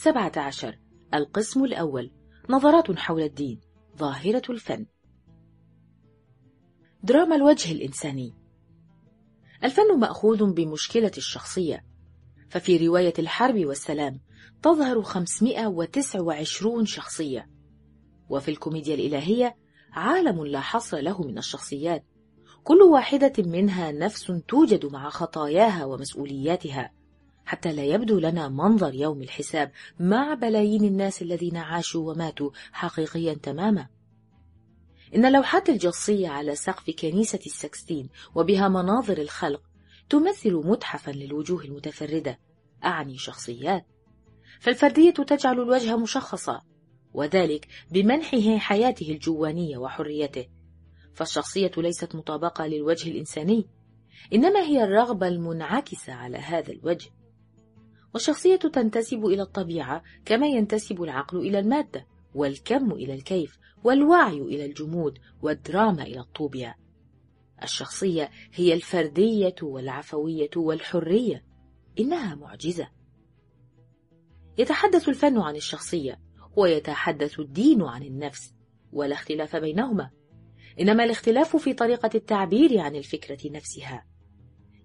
سبعة عشر. القسم الأول. نظرات حول الدين. ظاهرة الفن. دراما الوجه الإنساني. الفن مأخوذ بمشكلة الشخصية. ففي رواية الحرب والسلام تظهر 529 شخصية. وفي الكوميديا الإلهية عالم لا حصر له من الشخصيات. كل واحدة منها نفس توجد مع خطاياها ومسؤولياتها. حتى لا يبدو لنا منظر يوم الحساب مع بلايين الناس الذين عاشوا وماتوا حقيقيا تماما. إن لوحات الجصية على سقف كنيسة السكستين وبها مناظر الخلق تمثل متحفا للوجوه المتفردة أعني شخصيات. فالفردية تجعل الوجه مشخصا وذلك بمنحه حياته الجوانية وحريته. فالشخصية ليست مطابقة للوجه الإنساني إنما هي الرغبة المنعكسة على هذا الوجه. والشخصية تنتسب إلى الطبيعة كما ينتسب العقل إلى المادة والكم إلى الكيف والوعي إلى الجمود والدراما إلى الطوبيا. الشخصية هي الفردية والعفوية والحرية إنها معجزة. يتحدث الفن عن الشخصية ويتحدث الدين عن النفس ولا اختلاف بينهما. إنما الاختلاف في طريقة التعبير عن الفكرة نفسها.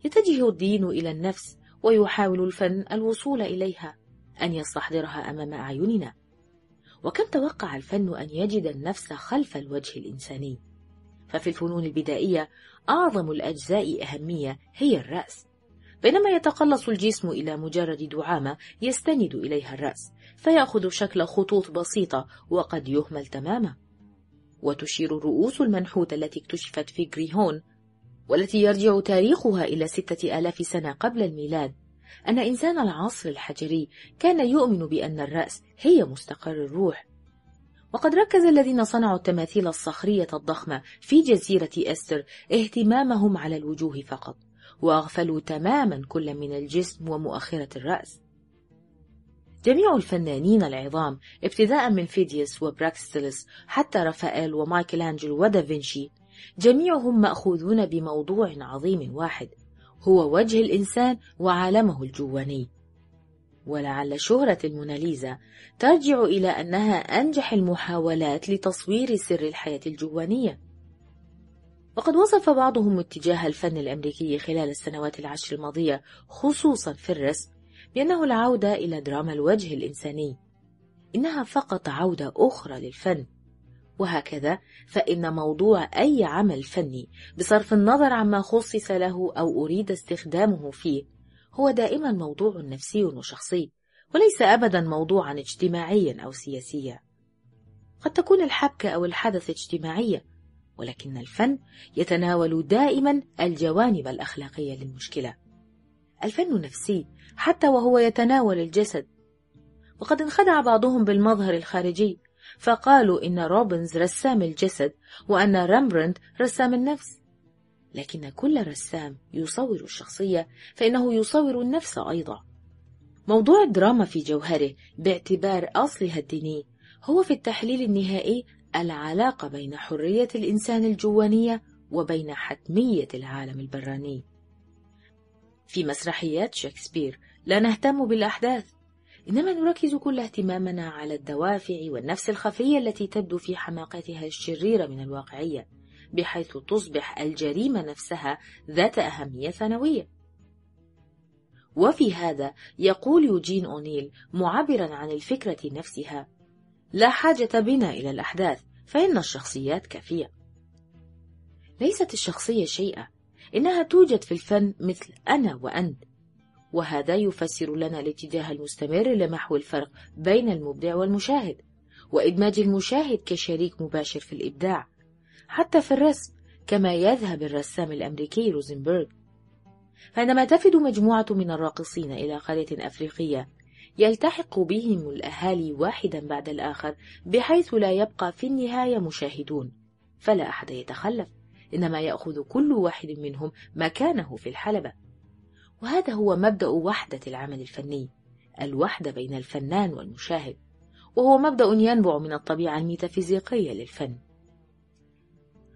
يتجه الدين إلى النفس ويحاول الفن الوصول إليها أن يستحضرها أمام أعيننا. وكم توقع الفن أن يجد النفس خلف الوجه الإنساني؟ ففي الفنون البدائية أعظم الأجزاء أهمية هي الرأس. بينما يتقلص الجسم إلى مجرد دعامة يستند إليها الرأس فيأخذ شكل خطوط بسيطة وقد يهمل تماما. وتشير الرؤوس المنحوتة التي اكتشفت في غريهون والتي يرجع تاريخها إلى ستة آلاف سنة قبل الميلاد. أن إنسان العصر الحجري كان يؤمن بأن الرأس هي مستقر الروح. وقد ركز الذين صنعوا التماثيل الصخرية الضخمة في جزيرة أستر اهتمامهم على الوجوه فقط وأغفلوا تماما كل من الجسم ومؤخرة الرأس. جميع الفنانين العظام ابتداء من فيديوس وبراكستلس حتى رافائيل ومايكل أنجلو ودافنشي جميعهم مأخوذون بموضوع عظيم واحد هو وجه الإنسان وعالمه الجواني. ولعل شهرة الموناليزا ترجع إلى أنها أنجح المحاولات لتصوير سر الحياة الجوانية. وقد وصف بعضهم اتجاه الفن الأمريكي خلال السنوات العشر الماضية خصوصا في الرسم بأنه العودة إلى دراما الوجه الإنساني. إنها فقط عودة أخرى للفن. وهكذا فإن موضوع أي عمل فني بصرف النظر عما خصص له أو أريد استخدامه فيه هو دائما موضوع نفسي وشخصي وليس أبدا موضوعا اجتماعيا أو سياسيا. قد تكون الحبكة أو الحدث اجتماعية ولكن الفن يتناول دائما الجوانب الأخلاقية للمشكلة. الفن نفسه حتى وهو يتناول الجسد وقد انخدع بعضهم بالمظهر الخارجي فقالوا إن روبنز رسام الجسد وأن رامبرنت رسام النفس. لكن كل رسام يصور الشخصية فإنه يصور النفس أيضا. موضوع الدراما في جوهره باعتبار أصلها الديني هو في التحليل النهائي العلاقة بين حرية الإنسان الجوانية وبين حتمية العالم البراني. في مسرحيات شكسبير لا نهتم بالأحداث إنما نركز كل اهتمامنا على الدوافع والنفس الخفية التي تبدو في حماقتها الشريرة من الواقعية بحيث تصبح الجريمة نفسها ذات أهمية ثانوية. وفي هذا يقول يوجين أونيل معبرا عن الفكرة نفسها لا حاجة بنا إلى الأحداث فإن الشخصيات كافية. ليست الشخصية شيئا إنها توجد في الفن مثل أنا وأنت. وهذا يفسر لنا الاتجاه المستمر لمحو الفرق بين المبدع والمشاهد وإدماج المشاهد كشريك مباشر في الإبداع حتى في الرسم كما يذهب الرسام الأمريكي روزنبرغ. فعندما تفد مجموعة من الراقصين إلى قرية أفريقية يلتحق بهم الأهالي واحدا بعد الآخر بحيث لا يبقى في النهاية مشاهدون. فلا أحد يتخلف إنما يأخذ كل واحد منهم مكانه في الحلبة. وهذا هو مبدأ وحدة العمل الفني الوحدة بين الفنان والمشاهد وهو مبدأ ينبع من الطبيعة الميتافيزيقية للفن.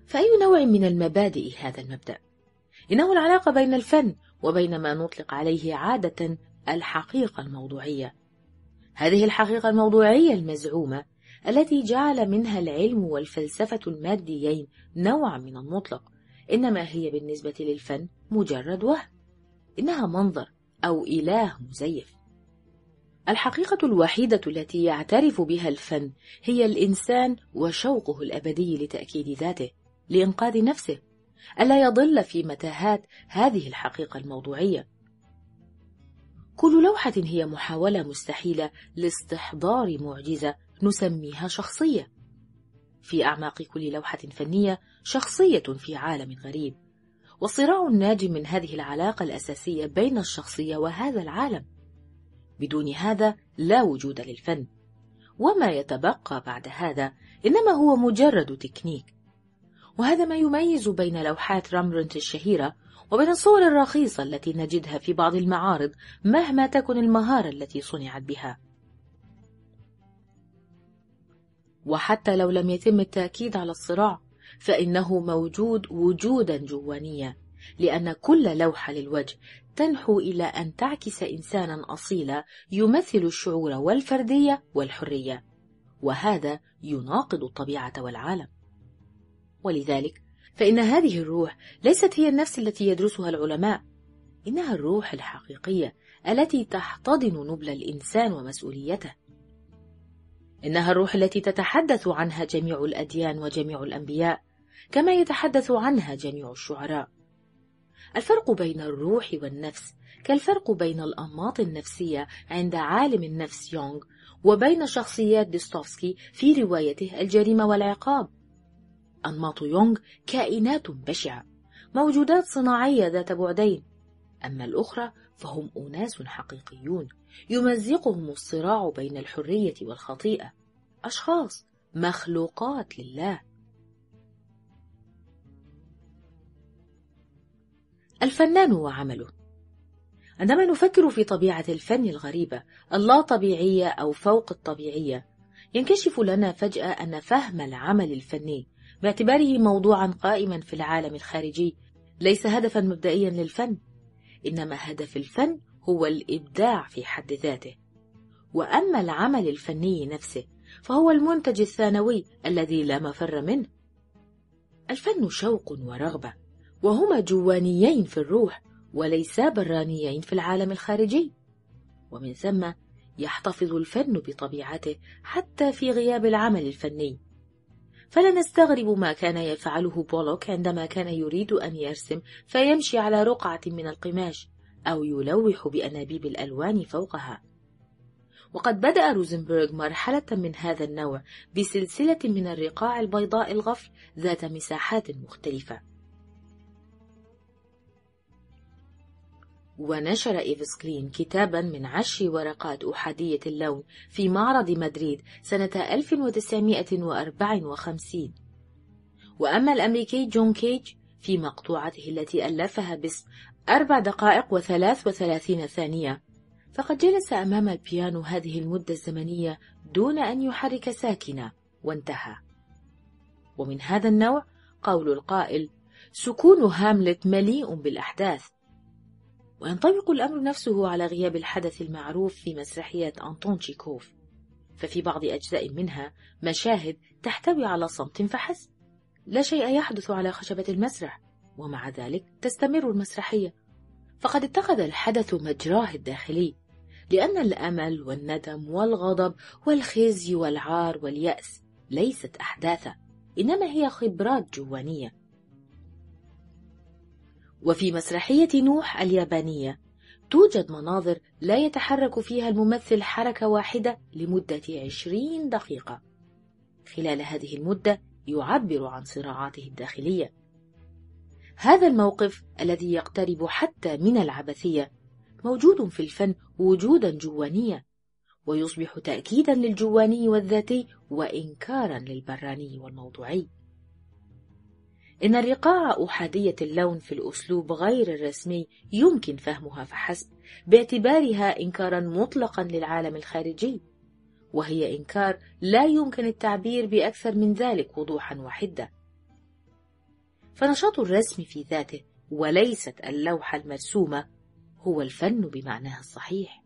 فأي نوع من المبادئ هذا المبدأ؟ إنه العلاقة بين الفن وبين ما نطلق عليه عادة الحقيقة الموضوعية. هذه الحقيقة الموضوعية المزعومة التي جعل منها العلم والفلسفة الماديين نوعا من المطلق إنما هي بالنسبة للفن مجرد وهم. إنها منظر أو إله مزيف. الحقيقة الوحيدة التي يعترف بها الفن هي الإنسان وشوقه الأبدي لتأكيد ذاته لإنقاذ نفسه. ألا يضل في متاهات هذه الحقيقة الموضوعية؟ كل لوحة هي محاولة مستحيلة لاستحضار معجزة نسميها شخصية. في أعماق كل لوحة فنية شخصية في عالم غريب. والصراع الناجم من هذه العلاقة الأساسية بين الشخصية وهذا العالم. بدون هذا لا وجود للفن. وما يتبقى بعد هذا إنما هو مجرد تكنيك. وهذا ما يميز بين لوحات رامبرنت الشهيرة وبين الصور الرخيصة التي نجدها في بعض المعارض مهما تكن المهارة التي صنعت بها. وحتى لو لم يتم التأكيد على الصراع فإنه موجود وجودا جوانيا لأن كل لوحة للوجه تنحو إلى أن تعكس إنسانا أصيلا يمثل الشعور والفردية والحرية وهذا يناقض الطبيعة والعالم. ولذلك فإن هذه الروح ليست هي النفس التي يدرسها العلماء إنها الروح الحقيقية التي تحتضن نبل الإنسان ومسؤوليته. إنها الروح التي تتحدث عنها جميع الأديان وجميع الأنبياء كما يتحدث عنها جميع الشعراء. الفرق بين الروح والنفس كالفرق بين الأنماط النفسية عند عالم النفس يونغ وبين شخصيات ديستوفسكي في روايته الجريمة والعقاب. أنماط يونغ كائنات بشعة موجودات صناعية ذات بعدين. أما الأخرى فهم أناس حقيقيون يمزقهم الصراع بين الحرية والخطيئة. أشخاص مخلوقات لله. الفنان وعمله عندما نفكر في طبيعة الفن الغريبة اللا طبيعية أو فوق الطبيعية ينكشف لنا فجأة أن فهم العمل الفني باعتباره موضوعا قائما في العالم الخارجي ليس هدفا مبدئيا للفن إنما هدف الفن هو الإبداع في حد ذاته. وأما العمل الفني نفسه فهو المنتج الثانوي الذي لا مفر منه. الفن شوق ورغبة وهما جوانيين في الروح وليسا برانيين في العالم الخارجي. ومن ثم يحتفظ الفن بطبيعته حتى في غياب العمل الفني. فلا نستغرب ما كان يفعله بولوك عندما كان يريد أن يرسم فيمشي على رقعة من القماش أو يلوح بأنابيب الألوان فوقها. وقد بدأ روزنبرغ مرحلة من هذا النوع بسلسلة من الرقاع البيضاء الغفر ذات مساحات مختلفة. ونشر إيفسكلين كتابا من عشر ورقات أحادية اللون في معرض مدريد سنة 1954 وأما الأمريكي جون كيج في مقطوعته التي ألفها باسم أربع دقائق وثلاث وثلاثين ثانية فقد جلس أمام البيانو هذه المدة الزمنية دون أن يحرك ساكنة وانتهى. ومن هذا النوع قول القائل سكون هاملت مليء بالأحداث وينطبق الأمر نفسه على غياب الحدث المعروف في مسرحية أنطون تشيكوف ففي بعض أجزاء منها مشاهد تحتوي على صمت فحسب. لا شيء يحدث على خشبة المسرح ومع ذلك تستمر المسرحية. فقد اتخذ الحدث مجراه الداخلي لأن الأمل والندم والغضب والخزي والعار واليأس ليست أحداثا إنما هي خبرات جوانية. وفي مسرحية نوح اليابانية توجد مناظر لا يتحرك فيها الممثل حركة واحدة لمدة عشرين دقيقة. خلال هذه المدة يعبر عن صراعاته الداخلية. هذا الموقف الذي يقترب حتى من العبثية موجود في الفن وجودا جوانيا ويصبح تأكيدا للجواني والذاتي وإنكارا للبراني والموضوعي. إن الرقاع أحادية اللون في الأسلوب غير الرسمي يمكن فهمها فحسب باعتبارها إنكارا مطلقا للعالم الخارجي وهي إنكار لا يمكن التعبير بأكثر من ذلك وضوحا وحدة. فنشاط الرسم في ذاته وليست اللوحة المرسومة هو الفن بمعناها الصحيح.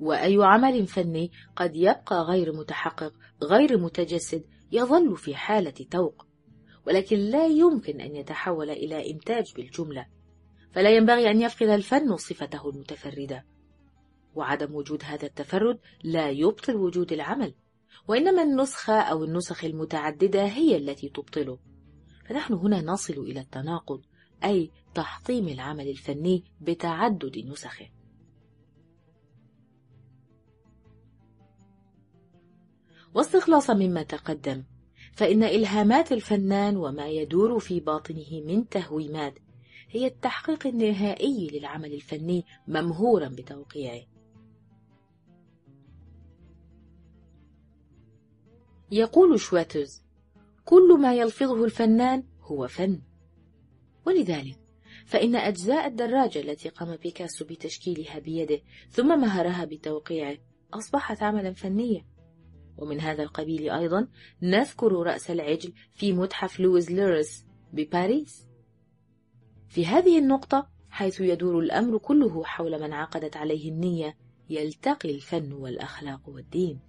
وأي عمل فني قد يبقى غير متحقق غير متجسد يظل في حالة توق ولكن لا يمكن أن يتحول إلى إنتاج بالجملة فلا ينبغي أن يفقد الفن صفته المتفردة. وعدم وجود هذا التفرد لا يبطل وجود العمل وإنما النسخة أو النسخ المتعددة هي التي تبطله. فنحن هنا نصل إلى التناقض أي تحطيم العمل الفني بتعدد نسخه. واستخلاصا مما تقدم. فإن إلهامات الفنان وما يدور في باطنه من تهويمات هي التحقيق النهائي للعمل الفني ممهورا بتوقيعه. يقول شواترز كل ما يلفظه الفنان هو فن. ولذلك فإن أجزاء الدراجة التي قام بيكاسو بتشكيلها بيده ثم مهرها بتوقيعه أصبحت عملا فنيا. ومن هذا القبيل أيضا نذكر رأس العجل في متحف لويز ليرس بباريس. في هذه النقطة حيث يدور الأمر كله حول من عقدت عليه النية يلتقي الفن والأخلاق والدين.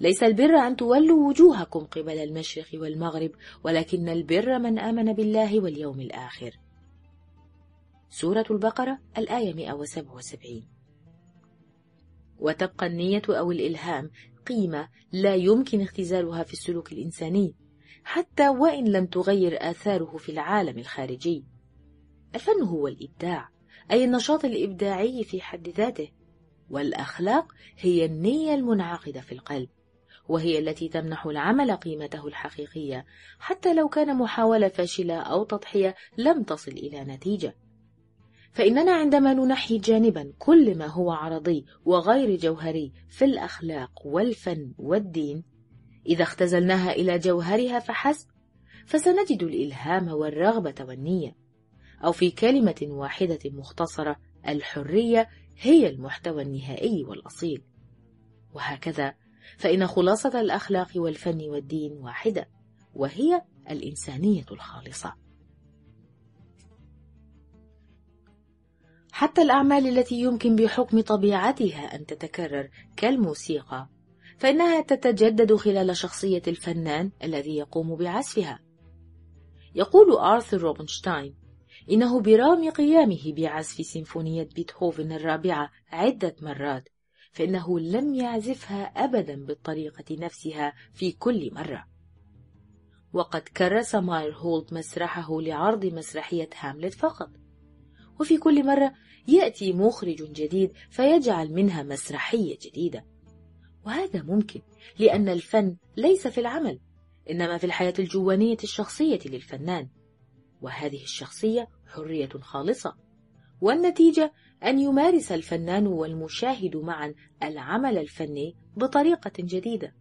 ليس البر أن تولوا وجوهكم قبل المشرق والمغرب ولكن البر من آمن بالله واليوم الآخر. سورة البقرة الآية 177 وتبقى النية أو الإلهام قيمة لا يمكن اختزالها في السلوك الإنساني حتى وإن لم تغير آثاره في العالم الخارجي. الفن هو الإبداع أي النشاط الإبداعي في حد ذاته والأخلاق هي النية المنعقدة في القلب وهي التي تمنح العمل قيمته الحقيقية حتى لو كان محاولة فاشلة أو تضحية لم تصل إلى نتيجة. فإننا عندما ننحي جانبا كل ما هو عرضي وغير جوهري في الأخلاق والفن والدين إذا اختزلناها إلى جوهرها فحسب فسنجد الإلهام والرغبة والنية. أو في كلمة واحدة مختصرة الحرية هي المحتوى النهائي والأصيل. وهكذا فإن خلاصة الأخلاق والفن والدين واحدة وهي الإنسانية الخالصة. حتى الأعمال التي يمكن بحكم طبيعتها أن تتكرر كالموسيقى فإنها تتجدد خلال شخصية الفنان الذي يقوم بعزفها. يقول آرثر روبنشتاين إنه برغم قيامه بعزف سيمفونية بيتهوفن الرابعة عدة مرات فإنه لم يعزفها أبدا بالطريقة نفسها في كل مرة. وقد كرس ماير هولت مسرحه لعرض مسرحية هاملت فقط. وفي كل مرة يأتي مخرج جديد فيجعل منها مسرحية جديدة. وهذا ممكن لأن الفن ليس في العمل إنما في الحياة الجوانية الشخصية للفنان. وهذه الشخصية حرية خالصة والنتيجة أن يمارس الفنان والمشاهد معا العمل الفني بطريقة جديدة.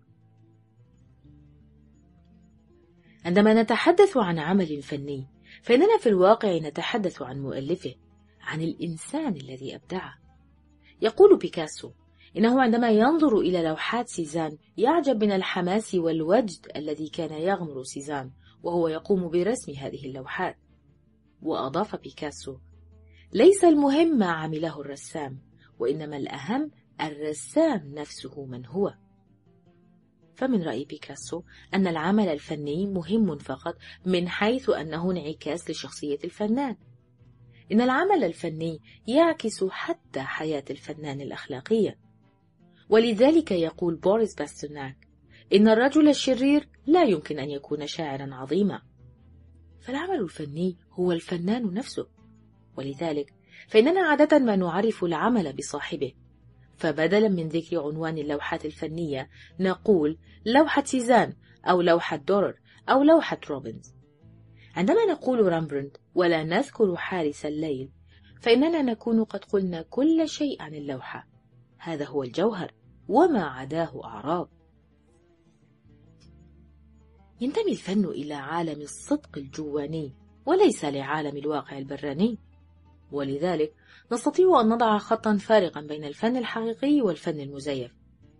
عندما نتحدث عن عمل فني فإننا في الواقع نتحدث عن مؤلفه عن الإنسان الذي أبدعه. يقول بيكاسو إنه عندما ينظر إلى لوحات سيزان يعجب من الحماس والوجد الذي كان يغمر سيزان وهو يقوم برسم هذه اللوحات. وأضاف بيكاسو ليس المهم ما عمله الرسام وإنما الأهم الرسام نفسه من هو. فمن رأي بيكاسو أن العمل الفني مهم فقط من حيث أنه انعكاس لشخصية الفنان. إن العمل الفني يعكس حتى حياة الفنان الأخلاقية. ولذلك يقول بوريس باسترناك إن الرجل الشرير لا يمكن أن يكون شاعرا عظيما. فالعمل الفني هو الفنان نفسه. ولذلك فإننا عادة ما نعرف العمل بصاحبه. فبدلا من ذكر عنوان اللوحات الفنية نقول لوحة سيزان أو لوحة دورر أو لوحة روبنز. عندما نقول رامبرنت ولا نذكر حارس الليل فإننا نكون قد قلنا كل شيء عن اللوحة. هذا هو الجوهر وما عداه أعراض. ينتمي الفن إلى عالم الصدق الجواني وليس لعالم الواقع البراني. ولذلك نستطيع أن نضع خطا فارقا بين الفن الحقيقي والفن المزيف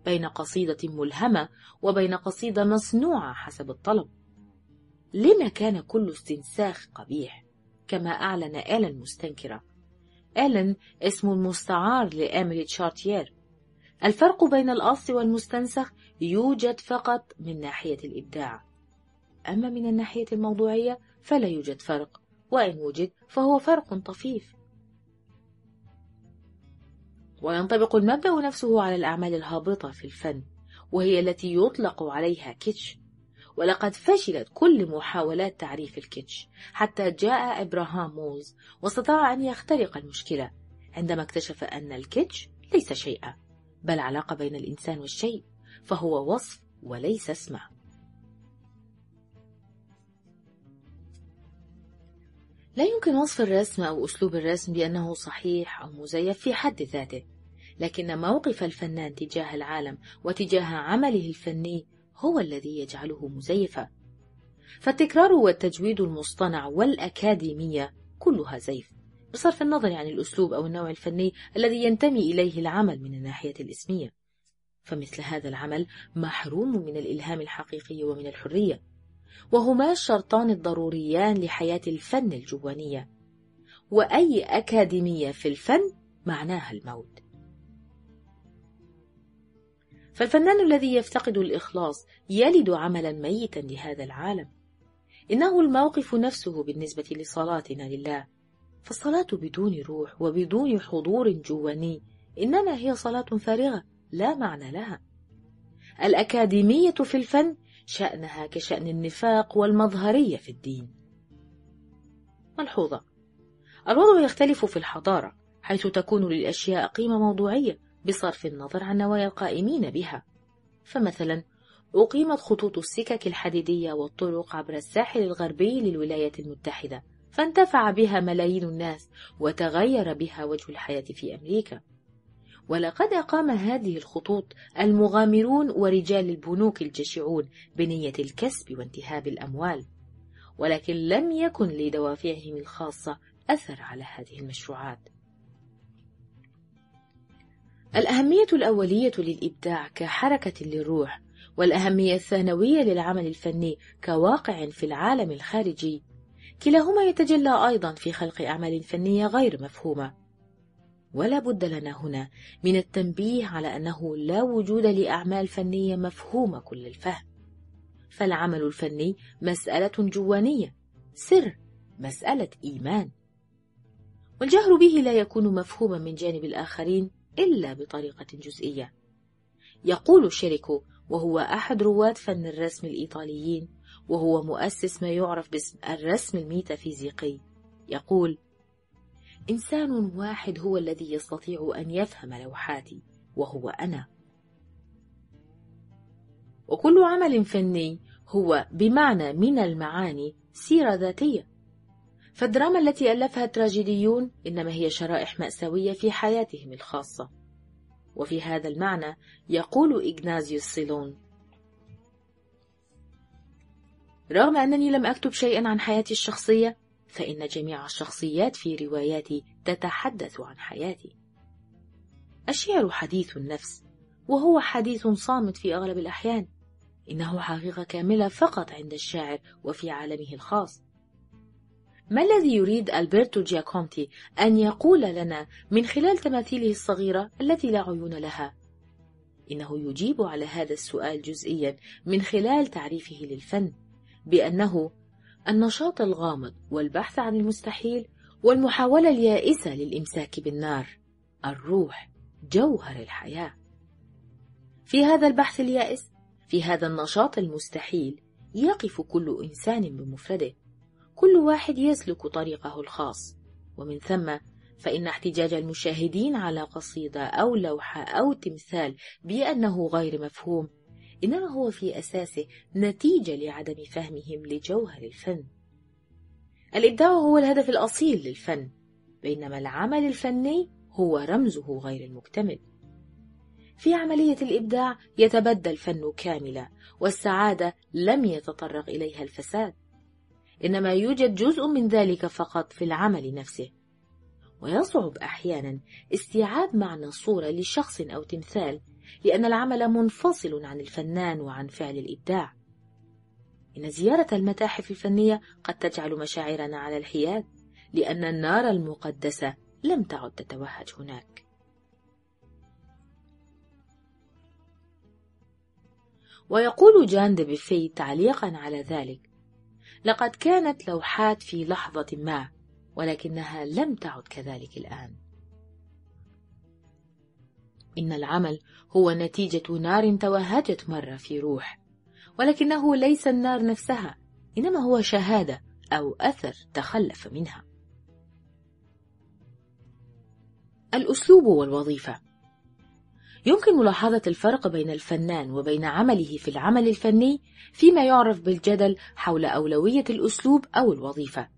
بين قصيدة ملهمة وبين قصيدة مصنوعة حسب الطلب. لما كان كل استنساخ قبيح كما أعلن آلا مستنكرة. إيلين اسم المستعار لإيميلي تشارتيير. الفرق بين الأصل والمستنسخ يوجد فقط من ناحية الإبداع. أما من الناحية الموضوعية فلا يوجد فرق وإن وجد فهو فرق طفيف. وينطبق المبدأ نفسه على الأعمال الهابطة في الفن وهي التي يطلق عليها كيتش. ولقد فشلت كل محاولات تعريف الكيتش حتى جاء إبراهام موز واستطاع أن يخترق المشكلة عندما اكتشف أن الكيتش ليس شيئا بل علاقة بين الإنسان والشيء فهو وصف وليس اسما. لا يمكن وصف الرسم أو أسلوب الرسم بأنه صحيح أو مزيف في حد ذاته لكن موقف الفنان تجاه العالم وتجاه عمله الفني هو الذي يجعله مزيفا. فالتكرار والتجويد المصطنع والأكاديمية كلها زيف بصرف النظر عن الأسلوب أو النوع الفني الذي ينتمي إليه العمل من الناحية الإسمية. فمثل هذا العمل محروم من الإلهام الحقيقي ومن الحرية. وهما الشرطان الضروريان لحياة الفن الجوانية. وأي أكاديمية في الفن معناها الموت. فالفنان الذي يفتقد الإخلاص يلد عملا ميتا لهذا العالم. إنه الموقف نفسه بالنسبة لصلاتنا لله. فالصلاة بدون روح وبدون حضور جواني إنما هي صلاة فارغة لا معنى لها. الأكاديمية في الفن شأنها كشأن النفاق والمظهرية في الدين. ملحوظة. الوضع يختلف في الحضارة حيث تكون للأشياء قيمة موضوعية بصرف النظر عن نوايا القائمين بها. فمثلا أقيمت خطوط السكك الحديدية والطرق عبر الساحل الغربي للولايات المتحدة فانتفع بها ملايين الناس وتغير بها وجه الحياة في أمريكا. ولقد أقام هذه الخطوط المغامرون ورجال البنوك الجشعون بنية الكسب وانتهاب الأموال ولكن لم يكن لدوافعهم الخاصة أثر على هذه المشروعات. الأهمية الأولية للإبداع كحركة للروح والأهمية الثانوية للعمل الفني كواقع في العالم الخارجي كلاهما يتجلى أيضا في خلق أعمال فنية غير مفهومة. ولا بد لنا هنا من التنبيه على أنه لا وجود لأعمال فنية مفهومة كل الفهم. فالعمل الفني مسألة جوانية سر مسألة إيمان. والجهر به لا يكون مفهوما من جانب الآخرين إلا بطريقة جزئية. يقول شيريكو وهو أحد رواد فن الرسم الإيطاليين وهو مؤسس ما يعرف باسم الرسم الميتافيزيقي. يقول إنسان واحد هو الذي يستطيع أن يفهم لوحاتي وهو أنا. وكل عمل فني هو بمعنى من المعاني سيرة ذاتية. فالدراما التي ألفها التراجيديون إنما هي شرائح مأساوية في حياتهم الخاصة. وفي هذا المعنى يقول إغنازيوس سيلون رغم أنني لم أكتب شيئا عن حياتي الشخصية فإن جميع الشخصيات في رواياتي تتحدث عن حياتي الشعر حديث النفس وهو حديث صامت في أغلب الأحيان إنه حقيقة كاملة فقط عند الشاعر وفي عالمه الخاص ما الذي يريد ألبرتو جياكونتي أن يقول لنا من خلال تماثيله الصغيرة التي لا عيون لها؟ إنه يجيب على هذا السؤال جزئيا من خلال تعريفه للفن بأنه النشاط الغامض والبحث عن المستحيل والمحاولة اليائسة للإمساك بالنار الروح جوهر الحياة. في هذا البحث اليائس في هذا النشاط المستحيل يقف كل إنسان بمفرده. كل واحد يسلك طريقه الخاص. ومن ثم فإن احتجاج المشاهدين على قصيدة أو لوحة أو تمثال بأنه غير مفهوم إنما هو في أساسه نتيجة لعدم فهمهم لجوهر الفن. الإبداع هو الهدف الأصيل للفن بينما العمل الفني هو رمزه غير المكتمل. في عملية الإبداع يتبدى الفن كاملا والسعادة لم يتطرق إليها الفساد. إنما يوجد جزء من ذلك فقط في العمل نفسه. ويصعب أحيانا استيعاب معنى صورة لشخص أو تمثال لأن العمل منفصل عن الفنان وعن فعل الإبداع. إن زيارة المتاحف الفنية قد تجعل مشاعرنا على الحياد لأن النار المقدسة لم تعد تتوهج هناك. ويقول جان ديبيفي تعليقا على ذلك لقد كانت لوحات في لحظة ما ولكنها لم تعد كذلك الآن. إن العمل هو نتيجة نار توهجت مرة في روح ولكنه ليس النار نفسها إنما هو شهادة أو أثر تخلف منها الأسلوب والوظيفة يمكن ملاحظة الفرق بين الفنان وبين عمله في العمل الفني فيما يعرف بالجدل حول أولوية الأسلوب أو الوظيفة.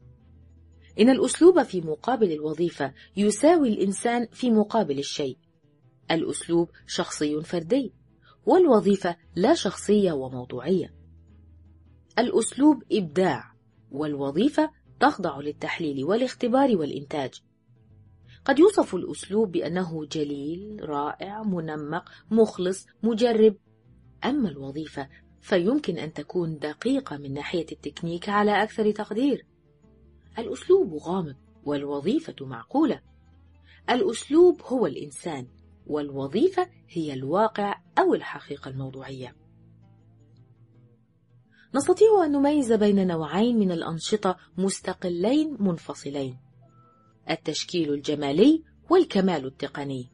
إن الأسلوب في مقابل الوظيفة يساوي الإنسان في مقابل الشيء. الأسلوب شخصي فردي، والوظيفة لا شخصية وموضوعية. الأسلوب إبداع، والوظيفة تخضع للتحليل والاختبار والإنتاج. قد يوصف الأسلوب بأنه جليل، رائع، منمق، مخلص، مجرب. أما الوظيفة فيمكن أن تكون دقيقة من ناحية التكنيك على أكثر تقدير. الأسلوب غامض والوظيفة معقولة. الأسلوب هو الإنسان والوظيفة هي الواقع أو الحقيقة الموضوعية. نستطيع أن نميز بين نوعين من الأنشطة مستقلين منفصلين. التشكيل الجمالي والكمال التقني.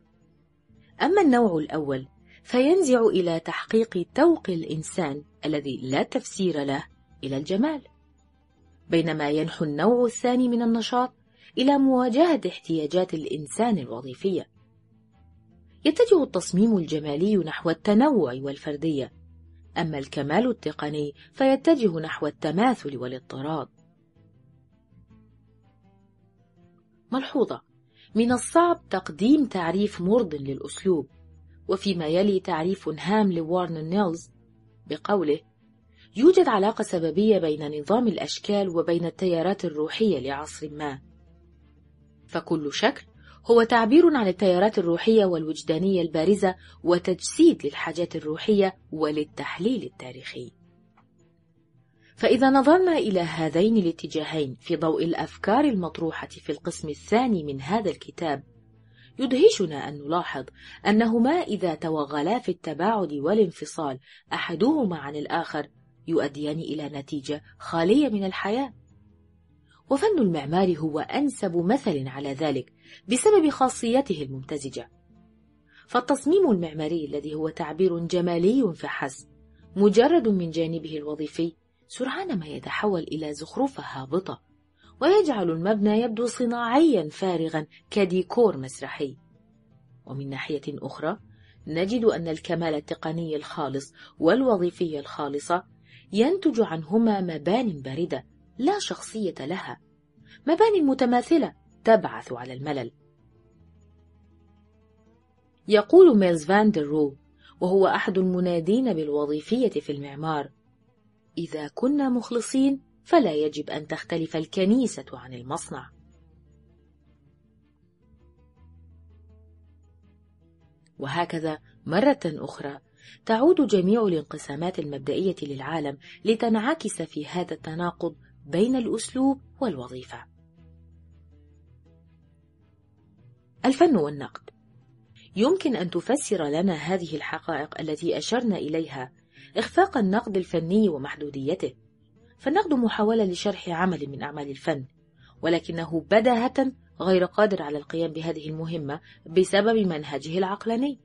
أما النوع الأول فينزع إلى تحقيق توق الإنسان الذي لا تفسير له إلى الجمال، بينما ينحو النوع الثاني من النشاط إلى مواجهة احتياجات الإنسان الوظيفية. يتجه التصميم الجمالي نحو التنوع والفردية، أما الكمال التقني فيتجه نحو التماثل والاضطراد. ملحوظة. من الصعب تقديم تعريف مرض للأسلوب وفيما يلي تعريف هام لوارن نيلز بقوله يوجد علاقة سببية بين نظام الأشكال وبين التيارات الروحية لعصر ما. فكل شكل هو تعبير عن التيارات الروحية والوجدانية البارزة وتجسيد للحاجات الروحية وللتحليل التاريخي. فإذا نظرنا إلى هذين الاتجاهين في ضوء الأفكار المطروحة في القسم الثاني من هذا الكتاب يدهشنا أن نلاحظ أنهما إذا توغلا في التباعد والانفصال أحدهما عن الآخر يؤديان إلى نتيجة خالية من الحياة. وفن المعمار هو أنسب مثل على ذلك بسبب خاصيته الممتزجة. فالتصميم المعماري الذي هو تعبير جمالي فحسب مجرد من جانبه الوظيفي سرعان ما يتحول إلى زخرفة هابطة ويجعل المبنى يبدو صناعيا فارغا كديكور مسرحي. ومن ناحية أخرى نجد أن الكمال التقني الخالص والوظيفي الخالصة ينتج عنهما مبان باردة لا شخصية لها مبان متماثلة تبعث على الملل يقول ميلز فان رو وهو أحد المنادين بالوظيفية في المعمار إذا كنا مخلصين فلا يجب أن تختلف الكنيسة عن المصنع. وهكذا مرة أخرى تعود جميع الانقسامات المبدئية للعالم لتنعكس في هذا التناقض بين الأسلوب والوظيفة. الفن والنقد. يمكن أن تفسر لنا هذه الحقائق التي أشرنا إليها إخفاق النقد الفني ومحدوديته. فالنقد محاولة لشرح عمل من أعمال الفن ولكنه بداهة غير قادر على القيام بهذه المهمة بسبب منهجه العقلاني.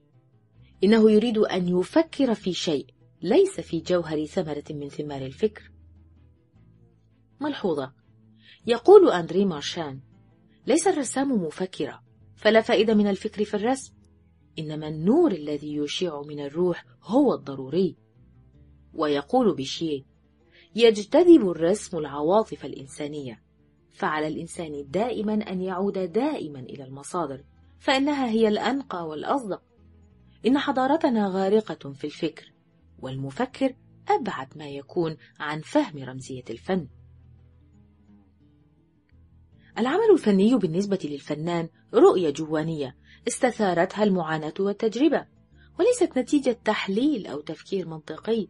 إنه يريد أن يفكر في شيء ليس في جوهر ثمرة من ثمار الفكر. ملحوظة. يقول أندري مارشان ليس الرسام مفكرا فلا فائدة من الفكر في الرسم. إنما النور الذي يشع من الروح هو الضروري. ويقول بشيه يجتذب الرسم العواطف الإنسانية. فعلى الإنسان دائما أن يعود دائما إلى المصادر فإنها هي الأنقى والأصدق. إن حضارتنا غارقة في الفكر والمفكر أبعد ما يكون عن فهم رمزية الفن. العمل الفني بالنسبة للفنان رؤية جوانية استثارتها المعاناة والتجربة وليست نتيجة تحليل أو تفكير منطقي.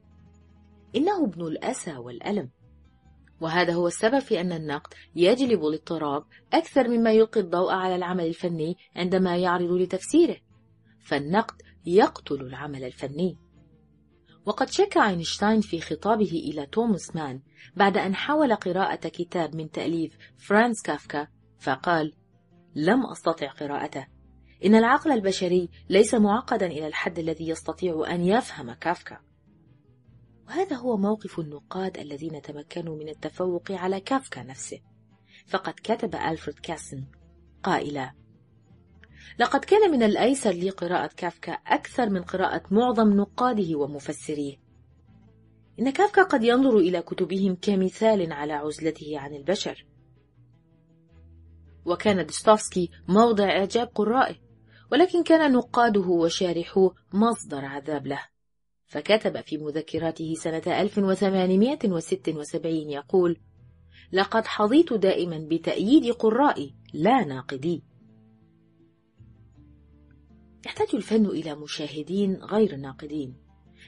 إنه ابن الأسى والألم. وهذا هو السبب في أن النقد يجلب الاضطراب أكثر مما يلقي الضوء على العمل الفني عندما يعرض لتفسيره. فالنقد يقتل العمل الفني. وقد شكا أينشتاين في خطابه إلى توماس مان بعد أن حاول قراءة كتاب من تأليف فرانس كافكا فقال لم أستطع قراءته. إن العقل البشري ليس معقدا إلى الحد الذي يستطيع أن يفهم كافكا. وهذا هو موقف النقاد الذين تمكنوا من التفوق على كافكا نفسه. فقد كتب ألفريد كازن قائلا لقد كان من الأيسر لي قراءة كافكا أكثر من قراءة معظم نقاده ومفسريه. إن كافكا قد ينظر إلى كتبهم كمثال على عزلته عن البشر. وكان دوستوفسكي موضع إعجاب قرائه ولكن كان نقاده وشارحوه مصدر عذاب له. فكتب في مذكراته سنة 1876 يقول لقد حظيت دائما بتأييد قرائي لا ناقدي. يحتاج الفن إلى مشاهدين غير ناقدين.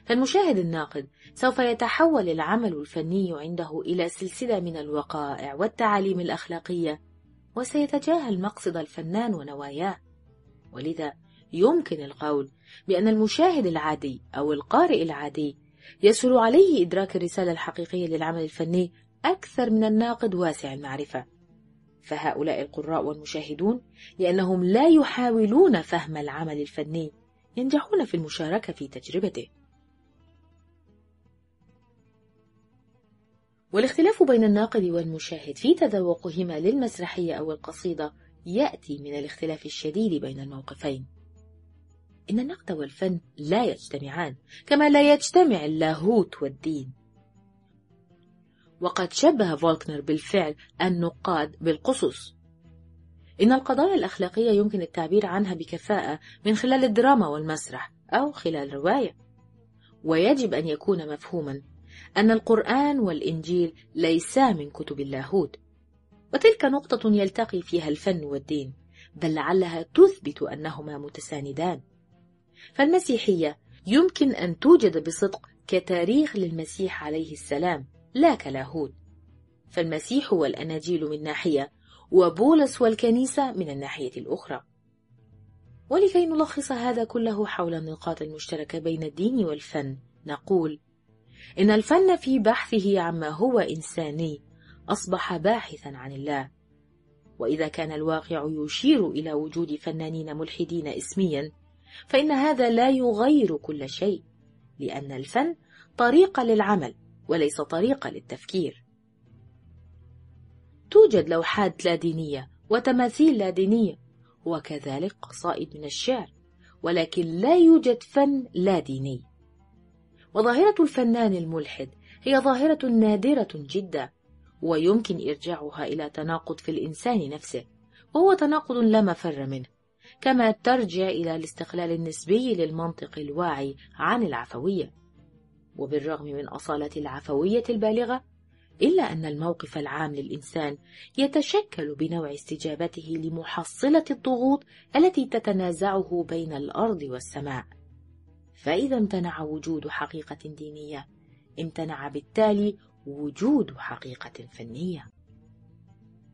فالمشاهد الناقد سوف يتحول العمل الفني عنده إلى سلسلة من الوقائع والتعاليم الأخلاقية وسيتجاهل مقصد الفنان ونواياه. ولذا يمكن القول بأن المشاهد العادي أو القارئ العادي يسهل عليه إدراك الرسالة الحقيقية للعمل الفني أكثر من الناقد واسع المعرفة. فهؤلاء القراء والمشاهدون لأنهم لا يحاولون فهم العمل الفني ينجحون في المشاركة في تجربته. والاختلاف بين الناقد والمشاهد في تذوقهما للمسرحية أو القصيدة يأتي من الاختلاف الشديد بين الموقفين. إن النقد والفن لا يجتمعان كما لا يجتمع اللاهوت والدين. وقد شبه فولكنر بالفعل النقاد بالقصص. إن القضايا الأخلاقية يمكن التعبير عنها بكفاءة من خلال الدراما والمسرح أو خلال رواية ويجب أن يكون مفهوما أن القرآن والإنجيل ليسا من كتب اللاهوت. وتلك نقطة يلتقي فيها الفن والدين بل لعلها تثبت أنهما متساندان. فالمسيحية يمكن أن توجد بصدق كتاريخ للمسيح عليه السلام. لا كلاهوت. فالمسيح والأناجيل من ناحية وبولس والكنيسة من الناحية الأخرى. ولكي نلخص هذا كله حول النقاط المشتركة بين الدين والفن نقول إن الفن في بحثه عما هو إنساني أصبح باحثا عن الله. وإذا كان الواقع يشير إلى وجود فنانين ملحدين اسميا فإن هذا لا يغير كل شيء لأن الفن طريقة للعمل. وليس طريقة للتفكير. توجد لوحات لا دينية وتماثيل لا دينية وكذلك قصائد من الشعر ولكن لا يوجد فن لا ديني وظاهرة الفنان الملحد هي ظاهرة نادرة جدا ويمكن إرجاعها إلى تناقض في الإنسان نفسه وهو تناقض لا مفر منه كما ترجع إلى الاستقلال النسبي للمنطق الواعي عن العفوية. وبالرغم من أصالة العفوية البالغة إلا أن الموقف العام للإنسان يتشكل بنوع استجابته لمحصلة الضغوط التي تتنازعه بين الأرض والسماء. فإذا امتنع وجود حقيقة دينية امتنع بالتالي وجود حقيقة فنية.